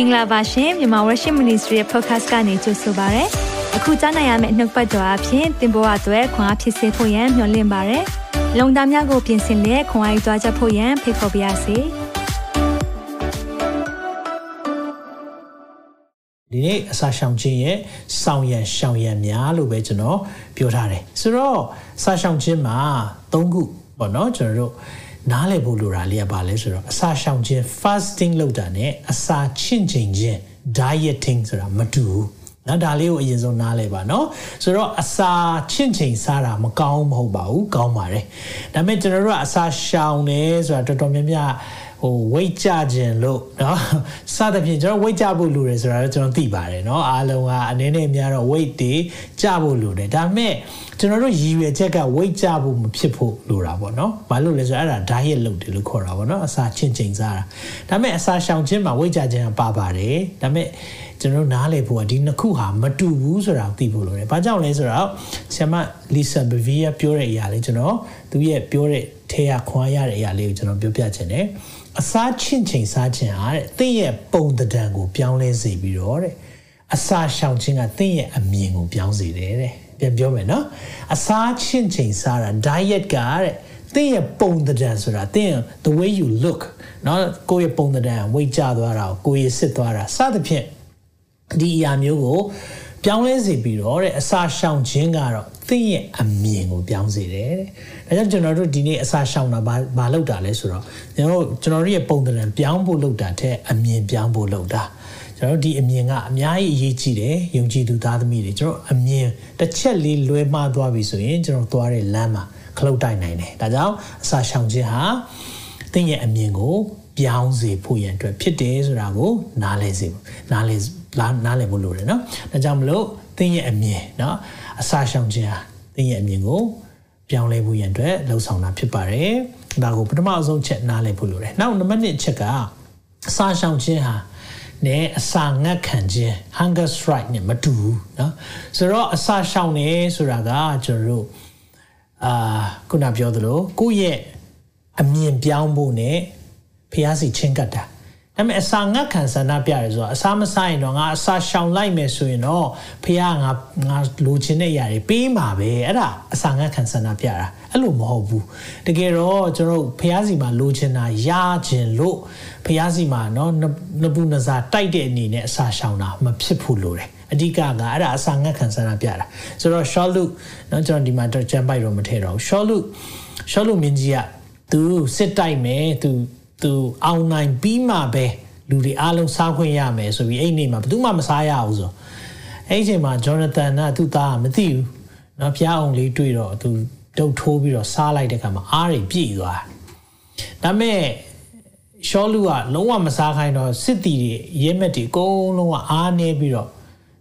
င်္ဂလာပါရှင်မြန်မာ Worship Ministry ရဲ့ podcast ကနေကြိုဆိုပါရစေ။အခုကြားနိုင်ရမယ့်နှုတ်ပတ်တော်အဖြစ်သင်ပေါ်အပ်ွယ်ခွန်အားဖြစ်စေဖို့ယံမျှဝင့်ပါရစေ။လုံတာများကိုပြင်ဆင်လက်ခွန်အားယူကြားချက်ဖို့ယံဖိတ်ခေါ်ပါရစေ။ဒီနေ့အစာရှောင်ခြင်းရဲ့စောင်ရံရှောင်ရံများလို့ပဲကျွန်တော်ပြောထားတယ်ဆိုတော့အစာရှောင်ခြင်းမှာ၃ခုပေါ့နော်ကျွန်တော်တို့ နားလည်ဖို့လိုတာလေးကပါလဲဆိုတော့အစာရှောင်ခြင်း fasting လုပ်တာ ਨੇ အစာချင့်ချိန်ခြင်း dieting ဆိုတာမတူဘူးနော်ဒါလေးကိုအရင်ဆုံးနားလဲပါနော်ဆိုတော့အစာချင့်ချိန်စားတာမကောင်းမဟုတ်ပါဘူးကောင်းပါတယ်ဒါပေမဲ့ကျွန်တော်တို့ကအစာရှောင်တယ်ဆိုတာတော်တော်များများ ဟို weight ကြခြင်းလို့เนาะစသဖြင့်ကျွန်တော် weight ကြဖို့လိုတယ်ဆိုတာတော့ကျွန်တော်သိပါတယ်เนาะအားလုံးကအနေနဲ့များတော့ weight တွေကြဖို့လိုတယ်ဒါပေမဲ့ကျွန်တော်တို့ရည်ရွယ်ချက်က weight ကြဖို့မဖြစ်ဖို့လိုတာပေါ့เนาะဘာလို့လဲဆိုတော့အဲ့ဒါ diet လုပ်တယ်လို့ခေါ်တာပေါ့เนาะအစာချင်းချင်းစားတာဒါပေမဲ့အစာရှောင်ခြင်းမှာ weight ကြခြင်းကပါပါတယ်ဒါပေမဲ့ ကျွန်တော်နားလည်ဖို့ကဒီနှစ်ခုဟာမတူဘူးဆိုတာသိဖို့လိုတယ်။ဘာကြောင့်လဲဆိုတော့ဆ iam လီဆာဘဗီယာပြောတဲ့အရာလေးကျွန်တော်သူရဲ့ပြောတဲ့ထဲရခွာရတဲ့အရာလေးကိုကျွန်တော်ပြောပြချင်တယ်။အစားချင်းချင်းစားချင်းဟာတဲ့သင်ရဲ့ပုံတံတန်ကိုပြောင်းလဲစေပြီးတော့တဲ့အစာရှောင်ခြင်းကသင်ရဲ့အမြင်ကိုပြောင်းစေတယ်တဲ့။ပြန်ပြောမယ်နော်။အစာချင်းချင်းစားတာ diet ကတဲ့သင်ရဲ့ပုံတံတန်ဆိုတာသင် the way you look နော်ကိုယ့်ရဲ့ပုံတံတန် weight ကျသွားတာကိုယ်ရဲ့စစ်သွားတာစသဖြင့် ဒီအရာမျိုးကိုပြောင်းလဲစေပြီးတော့တဲ့အစာရှောင်ခြင်းကတော့သင်ရဲ့အမြင်ကိုပြောင်းစေတယ်တဲ့။ဒါကြောင့်ကျွန်တော်တို့ဒီနေ့အစာရှောင်တာဘာဘာလုပ်တာလဲဆိုတော့ကျွန်တော်တို့ကျွန်တော်တို့ရဲ့ပုံသဏ္ဍာန်ပြောင်းဖို့လုပ်တာတဲ့အမြင်ပြောင်းဖို့လုပ်တာ။ကျွန်တော်တို့ဒီအမြင်ကအများကြီးအရေးကြီးတယ်။ယုံကြည်သူသားသမီးတွေကျွန်တော်အမြင်တစ်ချက်လေးလွဲမှားသွားပြီဆိုရင်ကျွန်တော်သွားတဲ့လမ်းမှာခလုတ်တိုက်နိုင်တယ်။ဒါကြောင့်အစာရှောင်ခြင်းဟာသင်ရဲ့အမြင်ကိုပြောင်းစေဖို့ရန်အတွက်ဖြစ်တယ်ဆိုတာကိုနားလည်စေနားလည် လားနားလည်ဖို့လိုတယ်နော်ဒါကြောင့်မလို့သင်ရဲ့အမြင်နော်အစာရှောင်ခြင်းဟာသင်ရဲ့အမြင်ကိုပြောင်းလဲဖို့ရန်အတွက်လှုံ့ဆော်တာဖြစ်ပါတယ်ဒါကိုပထမအဆုံးချက်နားလည်ဖို့လိုတယ်နောက်နံပါတ်1ချက်ကအစာရှောင်ခြင်းဟာနဲ့အစာငတ်ခံခြင်း hunger strike နဲ့မတူဘူးเนาะဆိုတော့အစာရှောင်နေဆိုတာကကျွန်တော်တို့အာခုနပြောသလိုကိုယ့်ရဲ့အမြင်ပြောင်းဖို့နဲ့ဖျားစီချင်းကတ်တာ ဒါပေမဲ့အစာငတ်ခံဆန္ဒပြရဲဆိုတော့အစာမဆိုင်တော့ငါအစာရှောင်လိုက်မယ်ဆိုရင်တော့ဖះငါငါလိုချင်တဲ့ຢာတွေပေးမှာပဲအဲ့ဒါအစာငတ်ခံဆန္ဒပြတာအဲ့လိုမဟုတ်ဘူးတကယ်တော့ကျွန်တော်ဖះစီမှာလိုချင်တာရချင်လို့ဖះစီမှာเนาะနပူနစာတိုက်တဲ့အနေနဲ့အစာရှောင်တာမဖြစ်ဖို့လိုတယ်အဓိကကအဲ့ဒါအစာငတ်ခံဆန္ဒပြတာဆိုတော့ short loop เนาะကျွန်တော်ဒီမှာတော့ကြံပိုက်တော့မထည့်တော့ short loop short loop မင်းကြီးက तू စစ်တိုက်မယ် तू သူအောင်နိုင်ပြီးမှပဲလူတွေအားလုံးစားခွင့်ရမယ်ဆိုပြီးအဲ့နေမှာဘယ်သူမှမစားရဘူးဆိုအဲ့ချိန်မှာဂျော်နသန်ကသူ့သားကမသိဘူးเนาะဖျားအောင်လေးတွေ့တော့သူဒုတ်ထိုးပြီးတော့စားလိုက်တဲ့ခါမှာအားတွေပြည့်သွားဒါမဲ့ရှောလူကလုံးဝမစားခိုင်းတော့စစ်တီတွေရဲမက်တွေအကုန်လုံးကအားနေပြီးတော့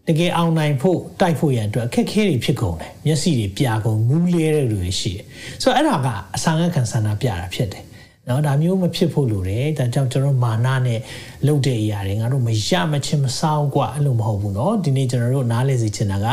တကယ်အောင်နိုင်ဖို့တိုက်ဖို့ရန်အတွက်အခက်ခဲတွေဖြစ်ကုန်တယ်မျက်စိတွေပြာကုန်မူးလဲတဲ့လူတွေရှိတယ်ဆိုတော့အဲ့ဒါကအစာငတ်ခံဆန္ဒပြတာဖြစ်တယ် နော်ဒါမျိုးမဖြစ်ဖို့လိုတယ်ဒါကြောင့်ကျွန်တော်မာနနဲ့လုပ်တဲ့အရာတွေငါတို့မရမချင်းမစားဘူးကွာအဲ့လိုမဟုတ်ဘူးနော်ဒီနေ့ကျွန်တော်တို့နားလည်စေချင်တာက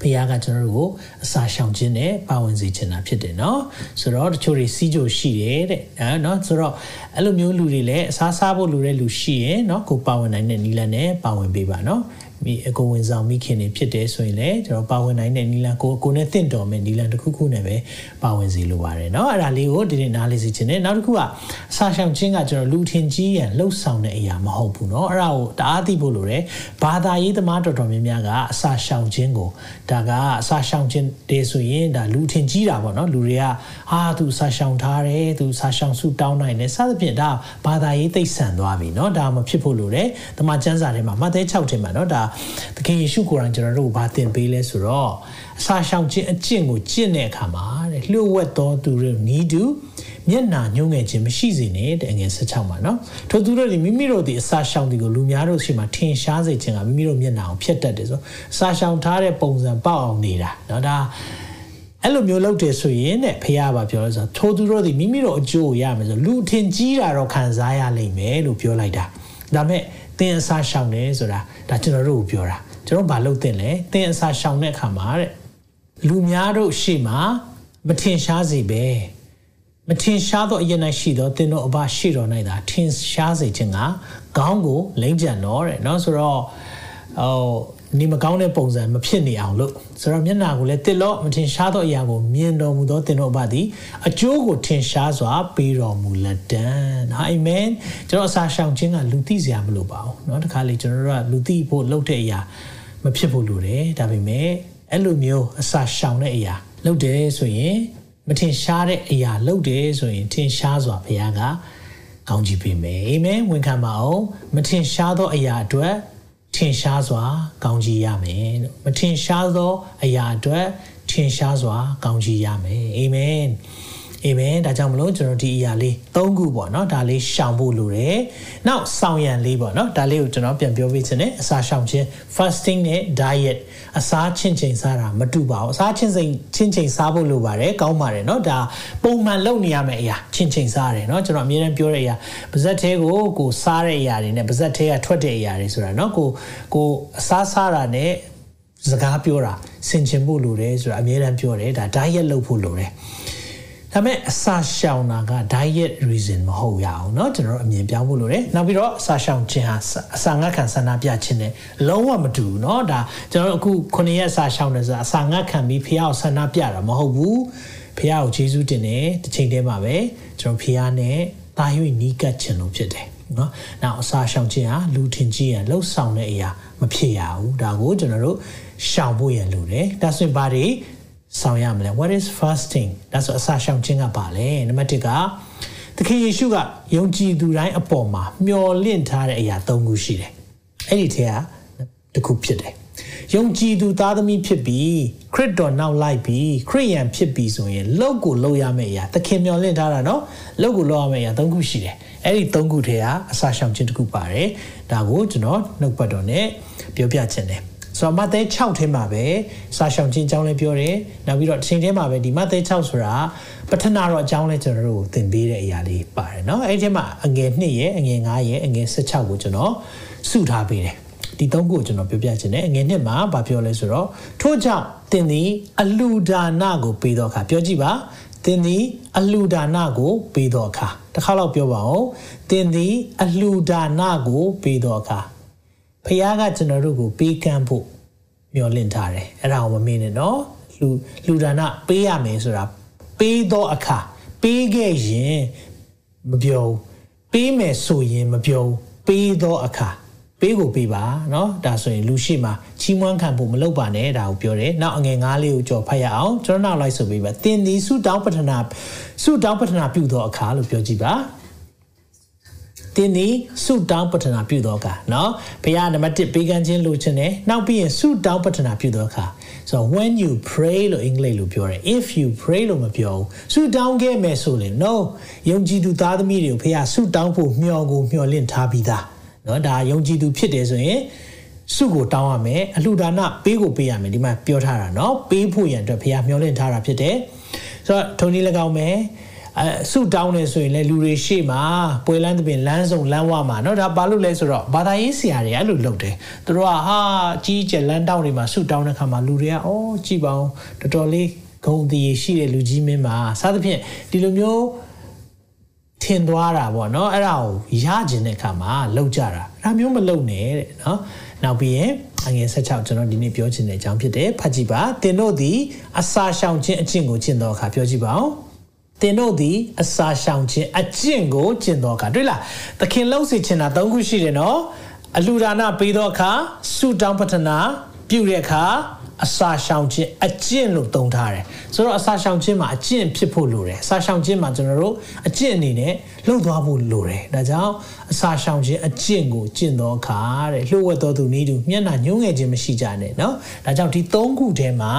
ဖခင်ကကျွန်တော်တို့ကိုအစာရှောင်ခြင်းနဲ့ပါဝင်စေချင်တာဖြစ်တယ်နော်ဆိုတော့တချို့တွေစီးကြိုရှိတယ်တဲ့နော်ဆိုတော့အဲ့လိုမျိုးလူတွေလည်းအစားစားဖို့လူတွေလူရှိရင်နော်ကိုပါဝင်နိုင်တဲ့နီလန်နဲ့ပါဝင်ပေးပါနော် မိအကိုဝင်ဆောင်မိခင်တွေဖြစ်တယ်ဆိုရင်လည်းကျွန်တော်ပါဝင်နိုင်တဲ့နီလန်ကိုကိုနဲ့တင့်တော်မယ်နီလန်တစ်ခုခုနဲ့ပဲပါဝင်စီလိုပါတယ်เนาะအဲ့ဒါလေးကိုဒီနေ့နားလေးစီခြင်းနဲ့နောက်တစ်ခုကအစာရှောင်ခြင်းကကျွန်တော်လူထင်ကြီးရန်လှုပ်ဆောင်တဲ့အရာမဟုတ်ဘူးเนาะအဲ့ဒါကိုတအားသိဖို့လိုတယ်ဘာသာရေးသမားတော်တော်များများကအစာရှောင်ခြင်းကိုဒါကအစာရှောင်ခြင်းတေးဆိုရင်ဒါလူထင်ကြီးတာပေါ့เนาะလူတွေကဟာသူစာရှောင်ထားတယ်သူစာရှောင်စုတောင်းနိုင်တယ်စသဖြင့်ဒါဘာသာရေးသိဆန်သွားပြီเนาะဒါမဖြစ်ဖို့လိုတယ်တမန်ကျမ်းစာထဲမှာမဿဲ6ထဲမှာเนาะဒါ သခင်ယေရှုကိုယ်တိုင်ကျွန်တော်တို့ဘာသင်ပေးလဲဆိုတော့အစာရှောင်ခြင်းအကျင့်ကိုကျင့်တဲ့အခါမှာတဲ့လျှို့ဝှက်တော်သူတွေနီးတူမျက်နာညှိုးငယ်ခြင်းမရှိစေနဲ့တဲ့ငယ်16မှာနော်ထို့သူတို့ဒီမိမိတို့ဒီအစာရှောင်ဒီကိုလူများတို့ရှိမှထင်ရှားစေခြင်းကမိမိတို့မျက်နာကိုဖျက်တတ်တယ်ဆိုအစာရှောင်ထားတဲ့ပုံစံပေါက်အောင်နေတာနော်ဒါအဲ့လိုမျိုးလုပ်တယ်ဆိုရင်တဲ့ဖះပါပြောလို့ဆိုထိုးသူတို့ဒီမိမိတို့အကျိုးကိုရမယ်ဆိုလူထင်ကြီးတာတော့ခံစားရလိမ့်မယ်လို့ပြောလိုက်တာဒါပေမဲ့ သင်အစာရှောင်တယ်ဆိုတာဒါကျွန်တော်တို့ကိုပြောတာကျွန်တော်ဘာလုပ်သင့်လဲသင်အစာရှောင်တဲ့အခါမှာတဲ့လူများတို့ရှေ့မှာမထင်ရှားစေပဲ မထင်ရှားသောအရင်၌ရှိသောသင်တို့အဘရှိတော်၌သာထင်ရှားစေခြင်းကခေါင်းကိုလိမ့်ကြံတော့တဲ့เนาะဆိုတော့ဟို နေမကောင်းတဲ့ပုံစံမဖြစ်နေအောင်လို့ဆိုတော့မျက်နာကိုလည်းတစ်လို့မထင်ရှားသောအရာကိုမြင်တော်မူသောသင်တို့အဘသည်အကျိုးကိုထင်ရှားစွာပေးတော်မူလက်တံအာမင်ကျွန်တော်အစာရှောင်ခြင်းကလူသိစရာမလိုပါဘူးเนาะတခါလေကျွန်တော်တို့ကလူသိဖို့လုပ်တဲ့အရာမဖြစ်ဖို့လိုတယ်ဒါပေမဲ့အဲ့လိုမျိုးအစာရှောင်တဲ့အရာလုပ်တယ်ဆိုရင်မထင်ရှားတဲ့အရာလုပ်တယ်ဆိုရင်ထင်ရှားစွာဘုရားကကောင်းချီးပေးမယ်အာမင်ဝန်ခံပါအောင်မထင်ရှားသောအရာအတွက် ထင်ရှားစွာ ကောင်းကြီးရမယ်လို့မထင်ရှားသောအရာအတွက်ထင်ရှားစွာ ကောင်းကြီးရမယ်အာမင် အာမင်ဒါကြောင့်မလို့ကျွန်တော်ဒီအရာလေး၃ခုပေါ့နော်ဒါလေးရှောင်ဖို့လိုတယ်။နောက်ဆောင်ရံလေးပေါ့နော်ဒါလေးကိုကျွန်တော်ပြန်ပြောပေးချင်တယ်အစာရှောင်ခြင်း fasting နဲ့ diet အစားချင်းချင်းစားတာမတူပါဘူး။အစားချင်းချင်းချင်းချင်းစားဖို့လိုပါတယ်ကောင်းပါတယ်နော်ဒါပုံမှန်လုပ်နေရမယ့်အရာချင်းချင်းစားတယ်နော်ကျွန်တော်အမြဲတမ်းပြောတဲ့အရာပါဇက်သေးကိုကိုစားတဲ့အရာတွေနဲ့ပါဇက်သေးကထွက်တဲ့အရာတွေဆိုတာနော်ကိုကိုအစားစားတာနဲ့စကားပြောတာဆင်ခြင်ဖို့လိုတယ်ဆိုတာအမြဲတမ်းပြောတယ်ဒါ diet လုပ်ဖို့လိုတယ်။ ဒါပေမဲ့အစာရှောင်တာက diet reason မဟုတ်ရအောင်เนาะကျွန်တော်အမြင်ပြောင်းဖို့လိုတယ်နောက်ပြီးတော့အစာရှောင်ခြင်းဟာအစာငတ်ခံဆန္ဒပြခြင်းနဲ့လုံးဝမတူဘူးเนาะဒါကျွန်တော်အခု9ရက်အစာရှောင်တယ်ဆိုတာအစာငတ်ခံပြီးဖះကိုဆန္ဒပြတာမဟုတ်ဘူးဖះကိုယေရှုတင်တယ်တစ်ချိန်တည်းမှာပဲကျွန်တော်ဖះနဲ့တာ၍နီးကပ်ခြင်းလို့ဖြစ်တယ်เนาะနောက်အစာရှောင်ခြင်းဟာလူထင်ကြီးရလှုပ်ဆောင်တဲ့အရာမဖြစ်ရဘူးဒါကိုကျွန်တော်တို့ရှောင်ဖို့ရလိုတယ်ဒါဆိုရင်ဘာတွေ ဆောင်ရမလဲ what is fasting ဒါဆိုအစာရှောင်ခြင်းကပါလဲနံပါတ်1ကသခင်ယေရှုကယုံကြည်သူတိုင်းအပေါ်မှာမျှော်လင့်ထားတဲ့အရာ၃ခုရှိတယ်အဲ့ဒီထဲကတစ်ခုဖြစ်တယ်ယုံကြည်သူသားသမီးဖြစ်ပြီးခရစ်တော်နောက်လိုက်ပြီးခရစ်ယာန်ဖြစ်ပြီးဆိုရင်လောက်ကိုလောက်ရမယ့်အရာသခင်မျှော်လင့်ထားတာနော်လောက်ကိုလောက်ရမယ့်အရာ၃ခုရှိတယ်အဲ့ဒီ၃ခုထဲကအစာရှောင်ခြင်းတစ်ခုပါတယ်ဒါကိုကျွန်တော်နှုတ်ပတ်တော်နဲ့ပြောပြချင်တယ် ဆိုတော့မဿဲ6ထဲမှာပဲစာရှောင်ခြင်းအကြောင်းလည်းပြောတယ်နောက်ပြီးတော့တစ်ချိန်ထဲမှာပဲဒီမဿဲ6ဆိုတာပထနာတော်အကြောင်းလည်းကျွန်တော်တို့သင်ပေးတဲ့အရာလေးပါတယ်เนาะအဲ့ဒီထဲမှာအငယ်2ရဲ့အငယ်9ရဲ့အငယ်16ကိုကျွန်တော်စုထားပေးတယ်ဒီသုံးခုကိုကျွန်တော်ပြောပြချင်တယ်အငယ်နှစ်မှာဗာပြောလဲဆိုတော့ထို့ကြောင့်သင်သည်အလူဒါနကိုပေးတော့အခါပြောကြည့်ပါသင်သည်အလူဒါနကိုပေးတော့အခါတစ်ခါတော့ပြောပါဦးသင်သည်အလူဒါနကိုပေးတော့အခါ ဖခင်ကကျွန်တော်တို့ကိုပေးကမ်းဖို့မျှော်လင့်ထားတယ်အဲ့ဒါကိုမမေ့နဲ့နော်လူလူဒါနပေးရမယ်ဆိုတာပေးတော့အခါပေးခဲ့ရင်မပြောပေးမယ်ဆိုရင်မပြောပေးတော့အခါပေးကိုပေးပါเนาะဒါဆိုရင်လူရှိမှာချီးမွမ်းခံဖို့မလုပ်ပါနဲ့ဒါကိုပြောတယ်နောက်အငယ်ငါးလေးကိုကြော်ဖတ်ရအောင်ကျွန်တော်နောက်လိုက်ဆိုပေးပါသင်ဒီဆုတောင်းပတနာဆုတောင်းပတနာပြုသောအခါလို့ပြောကြည့်ပါ တင်းဒီဆုတောင်းပတနာပြုတော့ကเนาะဘုရားနံပါတ်1ပေးကမ်းခြင်းလိုချင်တယ်နောက်ပြီးရင်ဆုတောင်းပတနာပြုတော့ကဆိုတော့ when you pray လို့အင်္ဂလိပ်လိုပြောတယ် if you pray လို့မပြောဘူးဆုတောင်းခဲ့မယ်ဆိုရင် no ယုံကြည်သူသားသမီးတွေကိုဘုရားဆုတောင်းဖို့မျှော်ကိုမျှော်လင့်ထားပြီးသားเนาะဒါယုံကြည်သူဖြစ်တယ်ဆိုရင်စုကိုတောင်းရမယ်အလှူဒါနပေးကိုပေးရမယ်ဒီမှာပြောထားတာเนาะပေးဖို့ရန်အတွက်ဘုရားမျှော်လင့်ထားတာဖြစ်တယ်ဆိုတော့ထုံနည်း၎င်းမယ် အဲဆုတောင်းနေဆိုရင်လေလူတွေရှေ့မှာပွဲလန်းတဲ့ပင်လမ်းဆောင်လမ်းဝမှာเนาะဒါဘာလို့လဲဆိုတော့ဘာသာရေးဆရာတွေအဲ့လိုလုပ်တယ်သူတို့ကဟာကြီးကျယ်လမ်းတောင်းတွေမှာဆုတောင်းတဲ့ခါမှာလူတွေကအော်ကြည်ပါအောင်တော်တော်လေးဂုံတည်ရှိတဲ့လူကြီးမင်းမှာစသဖြင့်ဒီလိုမျိုးထင်သွားတာပေါ့เนาะအဲ့ဒါကိုရကျင်တဲ့ခါမှာလောက်ကြတာဒါမျိုးမလုပ်နဲ့တဲ့เนาะနောက်ပြီးရင်အငယ်16ကျွန်တော်ဒီနေ့ပြောချင်တဲ့အကြောင်းဖြစ်တယ်ဖတ်ကြည့်ပါတင်တို့သည်အစာရှောင်ခြင်းအကျင့်ကိုကျင့်တော်အခါပြောကြည့်ပါဦး တင်တို့သည်အစာရှောင်ခြင်းအကျင့်ကိုကျင့်တော်အခါတွေ့လားသခင်လှုပ်စေခြင်းတာ၃ခုရှိတယ်နော်အလှူဒါနပေးသောအခါဆုတောင်းပတနာပြုတဲ့အခါ အစာရှောင်ခြင်းအကျင့်လို့သုံးထားတယ်ဆိုတော့အစာရှောင်ခြင်းမှာအကျင့်ဖြစ်ဖို့လိုတယ်အစာရှောင်ခြင်းမှာကျွန်တော်တို့အကျင့်အနေနဲ့လှုပ်သွားဖို့လိုတယ်ဒါကြောင့်အစာရှောင်ခြင်းအကျင့်ကိုကျင့်တော်အခါတဲ့လှုပ်ဝက်တော်သူနည်းတူမျက်နှာညှိုးငယ်ခြင်းမရှိကြနဲ့เนาะဒါကြောင့်ဒီ၃ခုထဲမှာ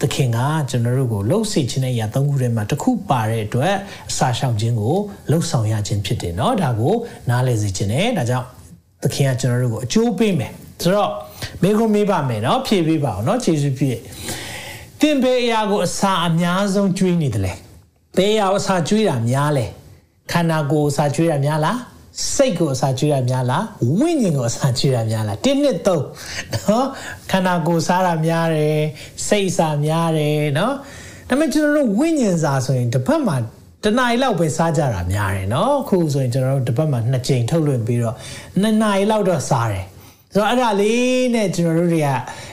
သခင်ကကျွန်တော်တို့ကိုလှုပ်စေခြင်းတဲ့အရာ၃ခုထဲမှာတစ်ခုပါတဲ့အတွက်အစာရှောင်ခြင်းကိုလှုပ်ဆောင်ရခြင်းဖြစ်တယ်เนาะဒါကိုနားလည်စေခြင်းနဲ့ဒါကြောင့်သခင်ကကျွန်တော်တို့ကိုအကျိုးပေးမယ်ဆိုတော့ မိခုမေးပါမယ်နော်ဖြေပေးပါအောင်နော်ခြေစွပြည့်သင်ဘေးအရာကိုအစာအများဆုံးကျွေးနေတယ်လေဘေးအရာအစာကျွေးတာများလေခန္ဓာကိုယ်အစာကျွေးတာများလားစိတ်ကိုအစာကျွေးရများလားဝိညာဉ်ကိုအစာကျွေးရများလားတင်းနှစ်သုံးနော်ခန္ဓာကိုယ်စားတာများတယ်စိတ်စားများတယ်နော်ဒါပေမဲ့ကျွန်တော်တို့ဝိညာဉ်စားဆိုရင်တစ်ဖက်မှာတနားရီလောက်ပဲစားကြတာများတယ်နော်အခုဆိုရင်ကျွန်တော်တို့တစ်ဖက်မှာနှစ်ကြိမ်ထုတ်လွှင့်ပြီးတော့နှစ်နာရီလောက်တော့စားတယ် ဆိုတော့အဲ့ဒါလေးနဲ့ကျွန်တော်တို့တွေက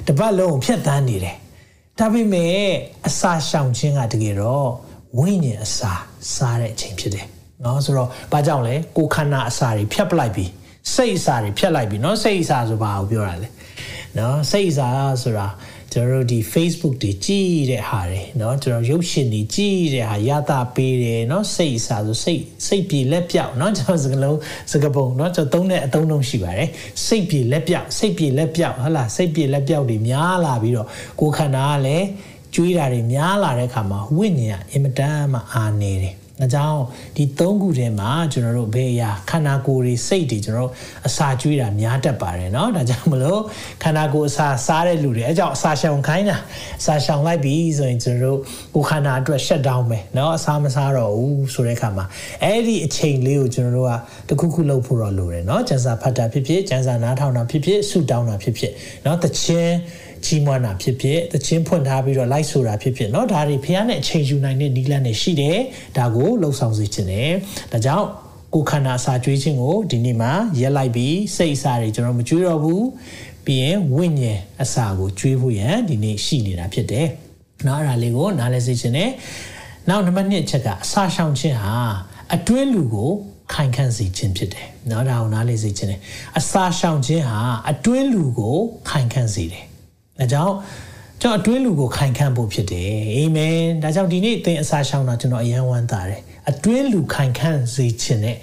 တပတ်လုံးဖြတ်သန်းနေတယ်ဒါပေမဲ့အစာရှောင်ခြင်းကတကယ်တော့ဝိညာဉ်အစာစားတဲ့အချိန်ဖြစ်တယ်เนาะဆိုတော့ဘာကြောင့်လဲကိုခန္ဓာအစာတွေဖြတ်ပလိုက်ပြီးစိတ်အစာတွေဖြတ်လိုက်ပြီးเนาะစိတ်အစာဆိုဘာကိုပြောတာလဲเนาะစိတ်အစာဆိုတာ ကျွန်တော်တို့ဒီ Facebook တွေကြည့်တဲ့ဟာတွေเนาะကျွန်တော်ရုပ်ရှင်တွေကြည့်တဲ့ဟာရတာပေးတယ်เนาะစိတ်အစားဆိုစိတ်စိတ်ပြေလက်ပြောက်เนาะကျွန်တော်စကလုံးစကပုံเนาะကျွန်တော်သုံးတဲ့အသုံးလုံးရှိပါတယ်စိတ်ပြေလက်ပြောက်စိတ်ပြေလက်ပြောက်ဟုတ်လားစိတ်ပြေလက်ပြောက်တွေများလာပြီးတော့ကိုယ်ခန္ဓာကလည်းကျွေးတာတွေများလာတဲ့အခါမှာဝိညာဉ်ကအင်မတန်မှအာနေတယ် အကြောင်းဒီ၃ခုထဲမှာကျွန်တော်တို့ဘယ်အရာခန္ဓာကိုယ်တွေစိတ်တွေကျွန်တော်တို့အစာကျွေးတာများတတ်ပါတယ်เนาะဒါကြောင့်မလို့ခန္ဓာကိုယ်အစာစားတဲ့လူတွေအကြောင်းအစာရှောင်ခိုင်းတာအစာရှောင်လိုက်ပြီဆိုရင်ကျွန်တော်တို့ကိုယ်ခန္ဓာအတွက် shut down ပဲเนาะအစာမစားတော့ဘူးဆိုတဲ့အခါမှာအဲ့ဒီအချိန်လေးကိုကျွန်တော်တို့ကတခုခုလုပ်ဖို့တော့လိုတယ်เนาะကျန်စာဖတ်တာဖြစ်ဖြစ်ကျန်စာနားထောင်တာဖြစ်ဖြစ်ဆုတောင်းတာဖြစ်ဖြစ်เนาะတခြင်း ကြီးမွမ်းတာဖြစ်ဖြစ်တခြင်းဖွင့်ထားပြီးတော့လိုက်ဆိုတာဖြစ်ဖြစ်เนาะဒါတွေဖះနဲ့အချိန်ယူနိုင်တဲ့နီးလန်းတွေရှိတယ်ဒါကိုလှုပ်ဆောင်စေခြင်းတယ်ဒါကြောင့်ကိုခန္ဓာအစာကျွေးခြင်းကိုဒီနေ့မှာရက်လိုက်ပြီးစိတ်အစာတွေကျွန်တော်မကျွေးတော့ဘူးပြီးရင်ဝိညာဉ်အစာကိုကျွေးဖို့ရန်ဒီနေ့ရှိနေတာဖြစ်တယ်เนาะအဲ့ဒါလေးကိုနားလည်စေခြင်းနဲ့နောက်နံပါတ်1ချက်ကအစာရှောင်ခြင်းဟာအတွင်းလူကိုခိုင်ခန့်စေခြင်းဖြစ်တယ်။နော်ဒါအောင်နားလေစေခြင်းတယ်။အစာရှောင်ခြင်းဟာအတွင်းလူကိုခိုင်ခန့်စေတယ်။ ဒါကြောင့်ကျွန်တော်အတွင်းလူကိုခိုင်ခန့်ဖို့ဖြစ်တယ်။အာမင်။ဒါကြောင့်ဒီနေ့သင်အစာရှောင်တာကျွန်တော်အယံဝမ်းသာတယ်။ အတွင်းလူခိုင်ခန့်စေခြင်းနဲ့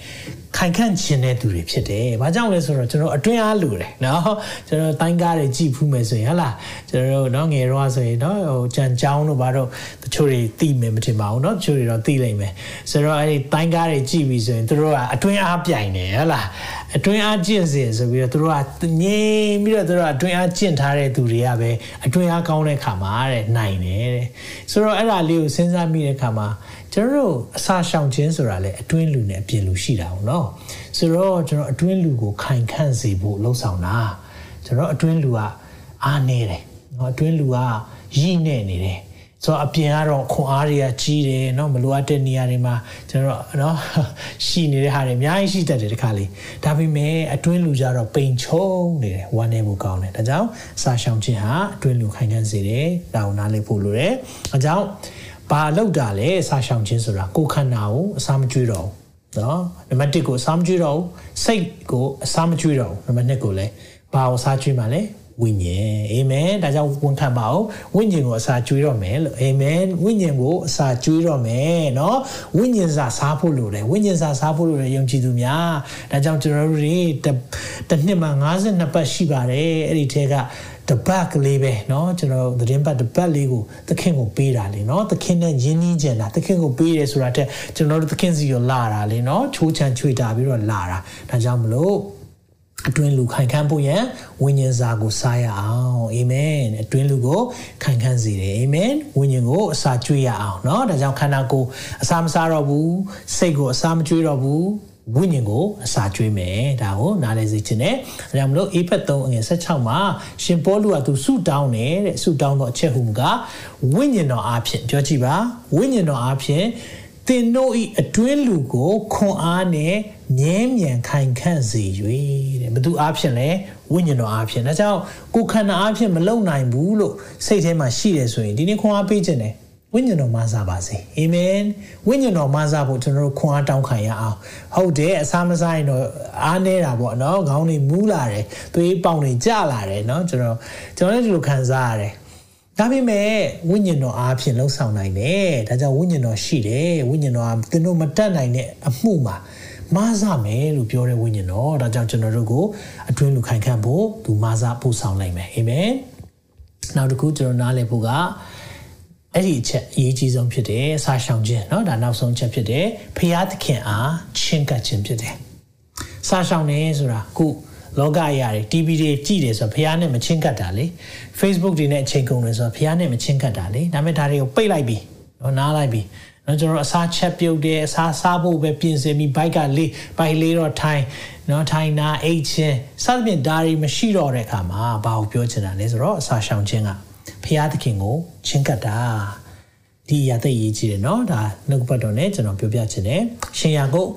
ခိုင်ခန့်ခြင်းတဲ့သူတွေဖြစ်တယ်။ဘာကြောင့်လဲဆိုတော့ကျွန်တော်အတွင်းအားလူတယ်နော်။ကျွန်တော်တိုင်းကားတွေကြည့်ဖူးမယ်ဆိုရင်ဟလာကျွန်တော်တို့နော်ငယ်တော့ဆိုရင်နော်ဟိုကြံကြောင်းတို့ဘာတို့တချို့တွေသိမယ်မထင်ပါဘူးနော်။တချို့တွေတော့သိလိမ့်မယ်။ဆိုတော့အဲ့ဒီတိုင်းကားတွေကြည့်ပြီးဆိုရင်တို့ကအတွင်းအားပြိုင်တယ်ဟလာ။အတွင်းအားကျင့်စေဆိုပြီးတော့တို့ကငြိမ်ပြီးတော့တို့ကအတွင်းအားကျင့်ထားတဲ့သူတွေကပဲအတွင်းအားကောင်းတဲ့ခါမှာတဲ့နိုင်တယ်တဲ့။ဆိုတော့အဲ့ဒါလေးကိုစဉ်းစားမိတဲ့ခါမှာ ကျွန်တော်တို့အစာရှောင်ခြင်းဆိုတာလေအတွင်းလူနဲ့အပြင်လူရှိတာဟုတ်နော်ဆိုတော့ကျွန်တော်အတွင်းလူကိုခိုင်ခန့်စေဖို့လှုံ့ဆော်တာကျွန်တော်အတွင်းလူကအားနေတယ်နော်အတွင်းလူကရည်နေနေတယ်ဆိုတော့အပြင်ကတော့ခွန်အားတွေကကြီးတယ်เนาะမလိုအပ်တဲ့နေရာတွေမှာကျွန်တော်เนาะရှိနေတဲ့ဟာတွေအများကြီးရှိတတ်တယ်တခါလေဒါပေမဲ့အတွင်းလူကြတော့ပိန်ချုံနေတယ်ဝမ်းနေမှုကောင်းတယ်ဒါကြောင့်စာရှောင်ခြင်းဟာအတွင်းလူခိုင်ခန့်စေတယ်ဒါကိုနားလည်ဖို့လိုတယ်အဲကြောင့် ဘာလောက်တာလဲစာရှောင်ခြင်းဆိုတာကိုယ်ခန္ဓာကိုအစာမကျွေးတော့ဘူးနော်နံပါတ်1ကိုအစာမကျွေးတော့ဘူးစိတ်ကိုအစာမကျွေးတော့ဘူးနံပါတ်2ကိုလည်းဘာကိုစားကျွေးမှလဲဝိညာဉ်အာမင်ဒါကြောင့်ဝန်ခံပါအောင်ဝိညာဉ်ကိုအစာကျွေးတော့မယ်လို့အာမင်ဝိညာဉ်ကိုအစာကျွေးတော့မယ်เนาะဝိညာဉ်စာစားဖို့လိုတယ်ဝိညာဉ်စာစားဖို့လိုတယ်ယုံကြည်သူများဒါကြောင့်ကျွန်တော်တို့တွေတစ်နှစ်မှာ52ပတ်ရှိပါတယ်အဲ့ဒီထဲက တပတ်ကလေးပဲเนาะကျွန်တော်သတင်းပတ်တပတ်လေးကိုသခင်ကိုပေးတာလေเนาะသခင်နဲ့ယဉ်နှင်းကြတာသခင်ကိုပေးတယ်ဆိုတာတက်ကျွန်တော်တို့သခင်စီကိုလာတာလေเนาะချိုးချမ်းချွေတာပြီးတော့လာတာဒါကြောင့်မလို့အတွင်းလူခိုင်ခန့်ဖို့ရန်ဝိညာဉ်စာကိုစားရအောင်အာမင်အတွင်းလူကိုခိုင်ခန့်စေတယ်အာမင်ဝိညာဉ်ကိုအစာကျွေးရအောင်เนาะဒါကြောင့်ခန္ဓာကိုယ်အစာမစားတော့ဘူးစိတ်ကိုအစာမကျွေးတော့ဘူး ဝိညာဉ်ကိုအစာကျွေးမယ်ဒါကိုနားလည်စေချင်တယ်ဒါကြောင့်မလို့အေဖက်3အငယ်16မှာရှင်ပေါလုကသူဆုတောင်းတယ်တဲ့ဆုတောင်းတော့အချက်ဟူမူကဝိညာဉ်တော်အားဖြင့်ပြောကြည့်ပါဝိညာဉ်တော်အားဖြင့်သင်တို့ဤအတွင်းလူကိုခွန်အားနဲ့မြဲမြံခိုင်ခန့်စေ၍တဲ့ဘသူအားဖြင့်လဲဝိညာဉ်တော်အားဖြင့်ဒါကြောင့်ကိုခန္ဓာအားဖြင့်မလုံနိုင်ဘူးလို့စိတ်ထဲမှာရှိတယ်ဆိုရင်ဒီနေ့ခွန်အားပေးခြင်းတယ် ဝိညာဉ်တော်မဆာပါစေအာမင်ဝိညာဉ်တော်မဆာဖို့ကျွန်တော်တို့ခွန်အားတောင်းခံရအောင်ဟုတ်တယ်အစားမစားရင်တော့အားနေတာပေါ့နော်ခေါင်းတွေမူးလာတယ်သွေးပေါင်တွေကျလာတယ်နော်ကျွန်တော်ကျွန်တော်လည်းဒီလိုခံစားရတယ်ဒါပေမဲ့ဝိညာဉ်တော်အားဖြင့်လှုပ်ဆောင်နိုင်တယ်ဒါကြောင့်ဝိညာဉ်တော်ရှိတယ်ဝိညာဉ်တော်ကသင်တို့မတတ်နိုင်တဲ့အမှုမှာမဆာမယ်လို့ပြောတဲ့ဝိညာဉ်တော်ဒါကြောင့်ကျွန်တော်တို့ကိုအတွင်းလူခိုင်ခန့်ဖို့သူမဆာပို့ဆောင်နိုင်မယ်အာမင်နောက်တစ်ခုကျွန်တော်နားလည်ဖို့က အဲ့ဒီအချက်အရေးကြီးဆုံးဖြစ်တယ်စာရှောင်ခြင်းเนาะဒါနောက်ဆုံးချက်ဖြစ်တယ်ဖျားသခင်အားချင်းကပ်ခြင်းဖြစ်တယ်စာရှောင်နေဆိုတာခုလောကအရာတွေ TV တွေကြည့်တယ်ဆိုတော့ဖះနဲ့မချင်းကပ်တာလေ Facebook တွေနဲ့အချိန်ကုန်တယ်ဆိုတော့ဖះနဲ့မချင်းကပ်တာလေဒါပေမဲ့ဒါတွေကိုပိတ်လိုက်ပြီနော်နားလိုက်ပြီနော်ကျွန်တော်အစားချက်ပြုတ်တယ်အစားစားဖို့ပဲပြင်ဆင်ပြီးဘိုက်ကလေးဘိုက်လေးတော့ထိုင်နော်ထိုင်နာအိတ်ချင်းစသဖြင့်ဒါတွေမရှိတော့တဲ့အခါမှာဘာကိုပြောချင်တာလဲဆိုတော့အစာရှောင်ခြင်းက ဖះသခင်ကိုချင်းကပ်တာဒဒီအရာသိရေးကြည့်တယ်နော်ဒါနှုတ်ပတ်တော်နဲ့ကျွန်တော်ပြောပြချင်တယ်ရှင်ယာကုတ်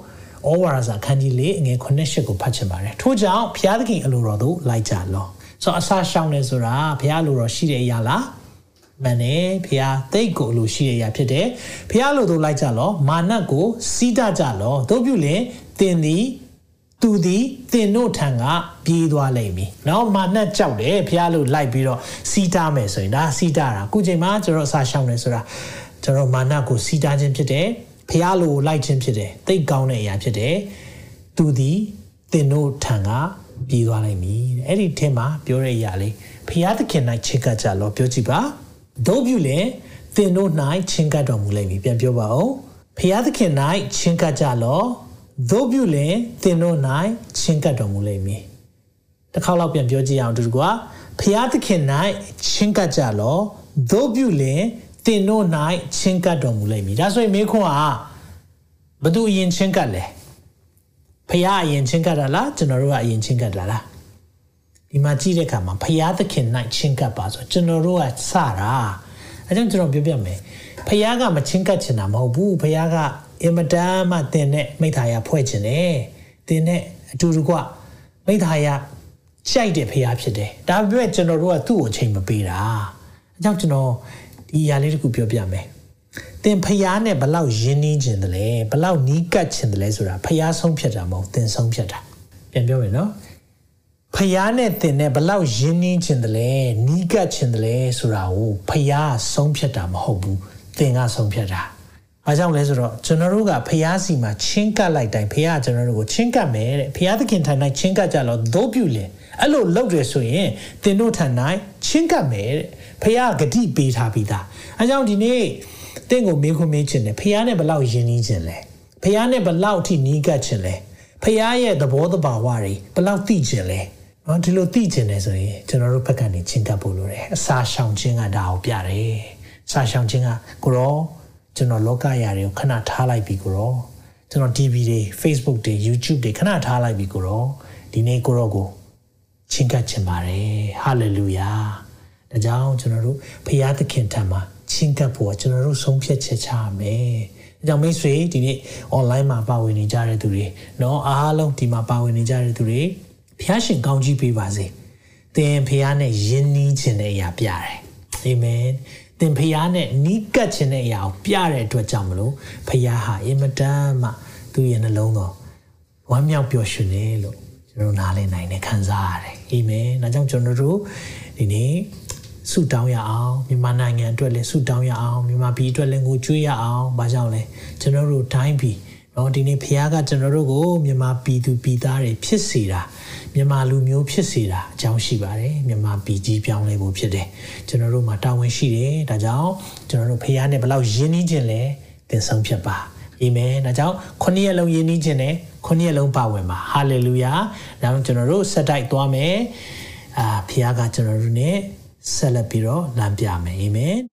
ဩဝါဒစာခန်းကြီးလေးအငယ်9ရှစ်ကိုဖတ်ချင်ပါတယ်ထို့ကြောင့်ဘုရားသခင်အလိုတော်သို့လိုက်ကြလောဆိုတော့အစာရှောင်းနေဆိုတာဘုရားအလိုတော်ရှိတဲ့အရာလားမှန်တယ်ဘုရားတိတ်ကိုအလိုရှိတဲ့အရာဖြစ်တယ်ဘုရားအလိုသို့လိုက်ကြလောမာနကိုစီးတကြလောတို့ပြုလင်တင်သည် သူသည်တင်တို့ထံကပြေးသွားလိမ့်မည်။နော်မာနကြောက်တယ်ဖះလို့လိုက်ပြီးတော့စီးတားမယ်ဆိုရင်ဒါစီးတားတာခုချိန်မှာကျွန်တော်အစာရှောင်းနေဆိုတာကျွန်တော်မာနကိုစီးတားခြင်းဖြစ်တယ်။ဖះလို့လိုက်ခြင်းဖြစ်တယ်။သိကောင်းတဲ့အရာဖြစ်တယ်။သူသည်တင်တို့ထံကပြေးသွားလိမ့်မည်။အဲ့ဒီထင်မှာပြောတဲ့အရာလေးဖះသခင်၌ချစ်ကပ်ကြလို့ပြောကြည့်ပါ။တို့ပြုလေတင်တို့၌ချင်ကပ်တော်မူလိမ့်မည်ပြန်ပြောပါဦး။ဖះသခင်၌ချင်ကပ်ကြလို့ သို့ပြုလင်သင်တို့၌ချင်းကပ်တော်မူလိမ့်မည်တစ်ခေါက်လောက်ပြန်ပြောကြည့်အောင်တူတူကဖျားသခင်၌ချင်းကပ်ကြလောသို့ပြုလင်သင်တို့၌ချင်းကပ်တော်မူလိမ့်မည်ဒါဆိုရင်မေခွန်းဟာဘသူအရင်ချင်းကပ်လဲဖျားအရင်ချင်းကပ်တာလားကျွန်တော်တို့ကအရင်ချင်းကပ်တာလားဒီမှာကြည့်တဲ့အခါမှာဖျားသခင်၌ချင်းကပ်ပါဆိုကျွန်တော်တို့ကစတာအဲကြောင့်ကျွန်တော်ပြောပြမယ်ဖျားကမချင်းကပ်ချင်တာမဟုတ်ဘူးဖျားက အင်မတန်မှတင်တဲ့မိသားရဖွဲ့ခြင်းတယ်တင်တဲ့အတူတူကမိသားရကြိုက်တဲ့ဖရားဖြစ်တယ်ဒါပေမဲ့ကျွန်တော်တို့ကသူ့ကိုချိန်မပေးတာအဲကြောင့်ကျွန်တော်ဒီအရာလေးတခုပြောပြမယ်တင်ဖရားနဲ့ဘလောက်ယဉ်နှင်းခြင်းတလဲဘလောက်နီးကပ်ခြင်းတလဲဆိုတာဖရားဆုံးဖြတ်တာမဟုတ်တင်ဆုံးဖြတ်တာပြန်ပြောမယ်နော်ဖျားနဲ့တင်နဲ့ဘလောက်ရင်းနှင်းခြင်းတလဲနီးကပ်ခြင်းတလဲဆိုတာကိုဖျားဆုံးဖြတ်တာမဟုတ်ဘူးတင်ကဆုံးဖြတ်တာ။ အားကြောင့်လဲဆိုတော့ကျွန်တော်တို့ကဖျားစီမှာချင်းကပ်လိုက်တိုင်းဖျားကျွန်တော်တို့ကိုချင်းကပ်မယ်တဲ့။ဖျားသခင်ထံ၌ချင်းကပ်ကြလို့သို့ပြုလင်အဲ့လိုလုပ်တယ်ဆိုရင်သင်တို့ထံ၌ချင်းကပ်မယ်တဲ့။ဖျားဂတိပေးထားပြီးသား။အားကြောင့်ဒီနေ့တင့်ကိုမေးခွန်းမေးခြင်းနဲ့ဖျားနဲ့ဘလောက်ယဉ်နီးခြင်းလဲ။ဖျားနဲ့ဘလောက်အထိနီးကပ်ခြင်းလဲ။ဖျားရဲ့သဘောတဘာဝတွေဘလောက်သိခြင်းလဲ။နော်ဒီလိုသိခြင်းလဲဆိုရင်ကျွန်တော်တို့ဘက်ကနေချင်းကပ်ဖို့လိုတယ်။အစာရှောင်ခြင်းကဒါကိုပြတယ်။စာရှောင်ခြင်းကကိုရော ကျွန်တော်လောကရာတွေကိုခဏထားလိုက်ပြီကိုရောကျွန်တော် TV တွေ Facebook တွေ YouTube တွေခဏထားလိုက်ပြီကိုရောဒီနေ့ကိုရောကိုချင်းကပ်ချင်ပါတယ်ဟာလေလုယာဒါကြောင့်ကျွန်တော်တို့ဖရာသခင်ထံမှာချင်းကပ်ဖို့ကျွန်တော်တို့ဆုံးဖြတ်ချက်ချရမယ်။ကြောင့်မိတ်ဆွေဒီနေ့ online မှာပါဝင်နေကြတဲ့သူတွေเนาะအားလုံးဒီမှာပါဝင်နေကြတဲ့သူတွေဖျားရှင်ကောင်းကြီးပေးပါစေ။သင်ဖျားနဲ့ယဉ်နီးခြင်းတဲ့အရာပြတယ်။အာမင်။ သင်ဖျားနဲ့နီးကပ်ခြင်းတဲ့အရာကိုပြတဲ့အတွက်ကြောင့်မလို့ဖျားဟာအင်မတန်မှသူ့ရဲ့နှလုံးတော်ဝမ်းမြောက်ပျော်ရွှင်တယ်လို့ကျွန်တော်နားလည်နိုင်တယ်ခံစားရတယ်အာမင်။ဒါကြောင့်ကျွန်တော်တို့ဒီနေ့ဆုတောင်းရအောင်မြန်မာနိုင်ငံအတွက်လည်းဆုတောင်းရအောင်မြန်မာပြည်အတွက်လည်းငိုကြွေးရအောင်ဘာကြောင့်လဲကျွန်တော်တို့တိုင်းပြည်နော်ဒီနေ့ဖခင်ကကျွန်တော်တို့ကိုမြန်မာပြည်သူပြည်သားတွေဖြစ်စေတာ မြန်မာလူမျိုးဖြစ်စေတာအကြောင်းရှိပါတယ်မြန်မာပြည်ကြီးပြောင်းလဲဖို့ဖြစ်တယ်ကျွန်တော်တို့မှာတာဝန်ရှိတယ်ဒါကြောင့်ကျွန်တော်တို့ဖခင်နဲ့ဘယ်လောက်ယဉ်နှီးခြင်းလဲသင်ဆုံးဖြတ်ပါအာမင်ဒါကြောင့်ခုနှစ်ရက်လုံးယဉ်နှီးခြင်းနဲ့ခုနှစ်ရက်လုံးပါဝင်ပါဟာလေလုယာဒါကြောင့်ကျွန်တော်တို့ဆက်တိုက်သွားမယ်အာဖခင်ကကျွန်တော်တို့ ਨੇ ဆက်လက်ပြီးတော့လမ်းပြမယ်အာမင်